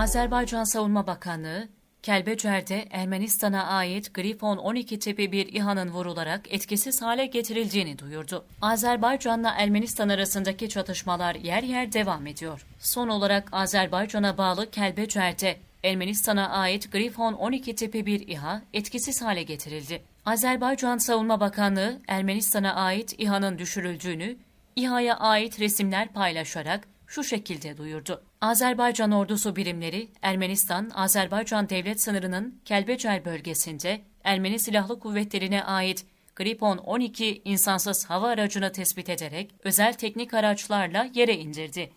Azerbaycan Savunma Bakanlığı, Kelbecer'de Ermenistan'a ait Grifon 12 tipi bir İHA'nın vurularak etkisiz hale getirildiğini duyurdu. Azerbaycan'la Ermenistan arasındaki çatışmalar yer yer devam ediyor. Son olarak Azerbaycan'a bağlı Kelbecer'de Ermenistan'a ait Grifon 12 tipi bir İHA etkisiz hale getirildi. Azerbaycan Savunma Bakanlığı Ermenistan'a ait İHA'nın düşürüldüğünü, İHA'ya ait resimler paylaşarak şu şekilde duyurdu. Azerbaycan ordusu birimleri Ermenistan-Azerbaycan devlet sınırının Kelbecer bölgesinde Ermeni Silahlı Kuvvetlerine ait Gripon 12 insansız hava aracını tespit ederek özel teknik araçlarla yere indirdi.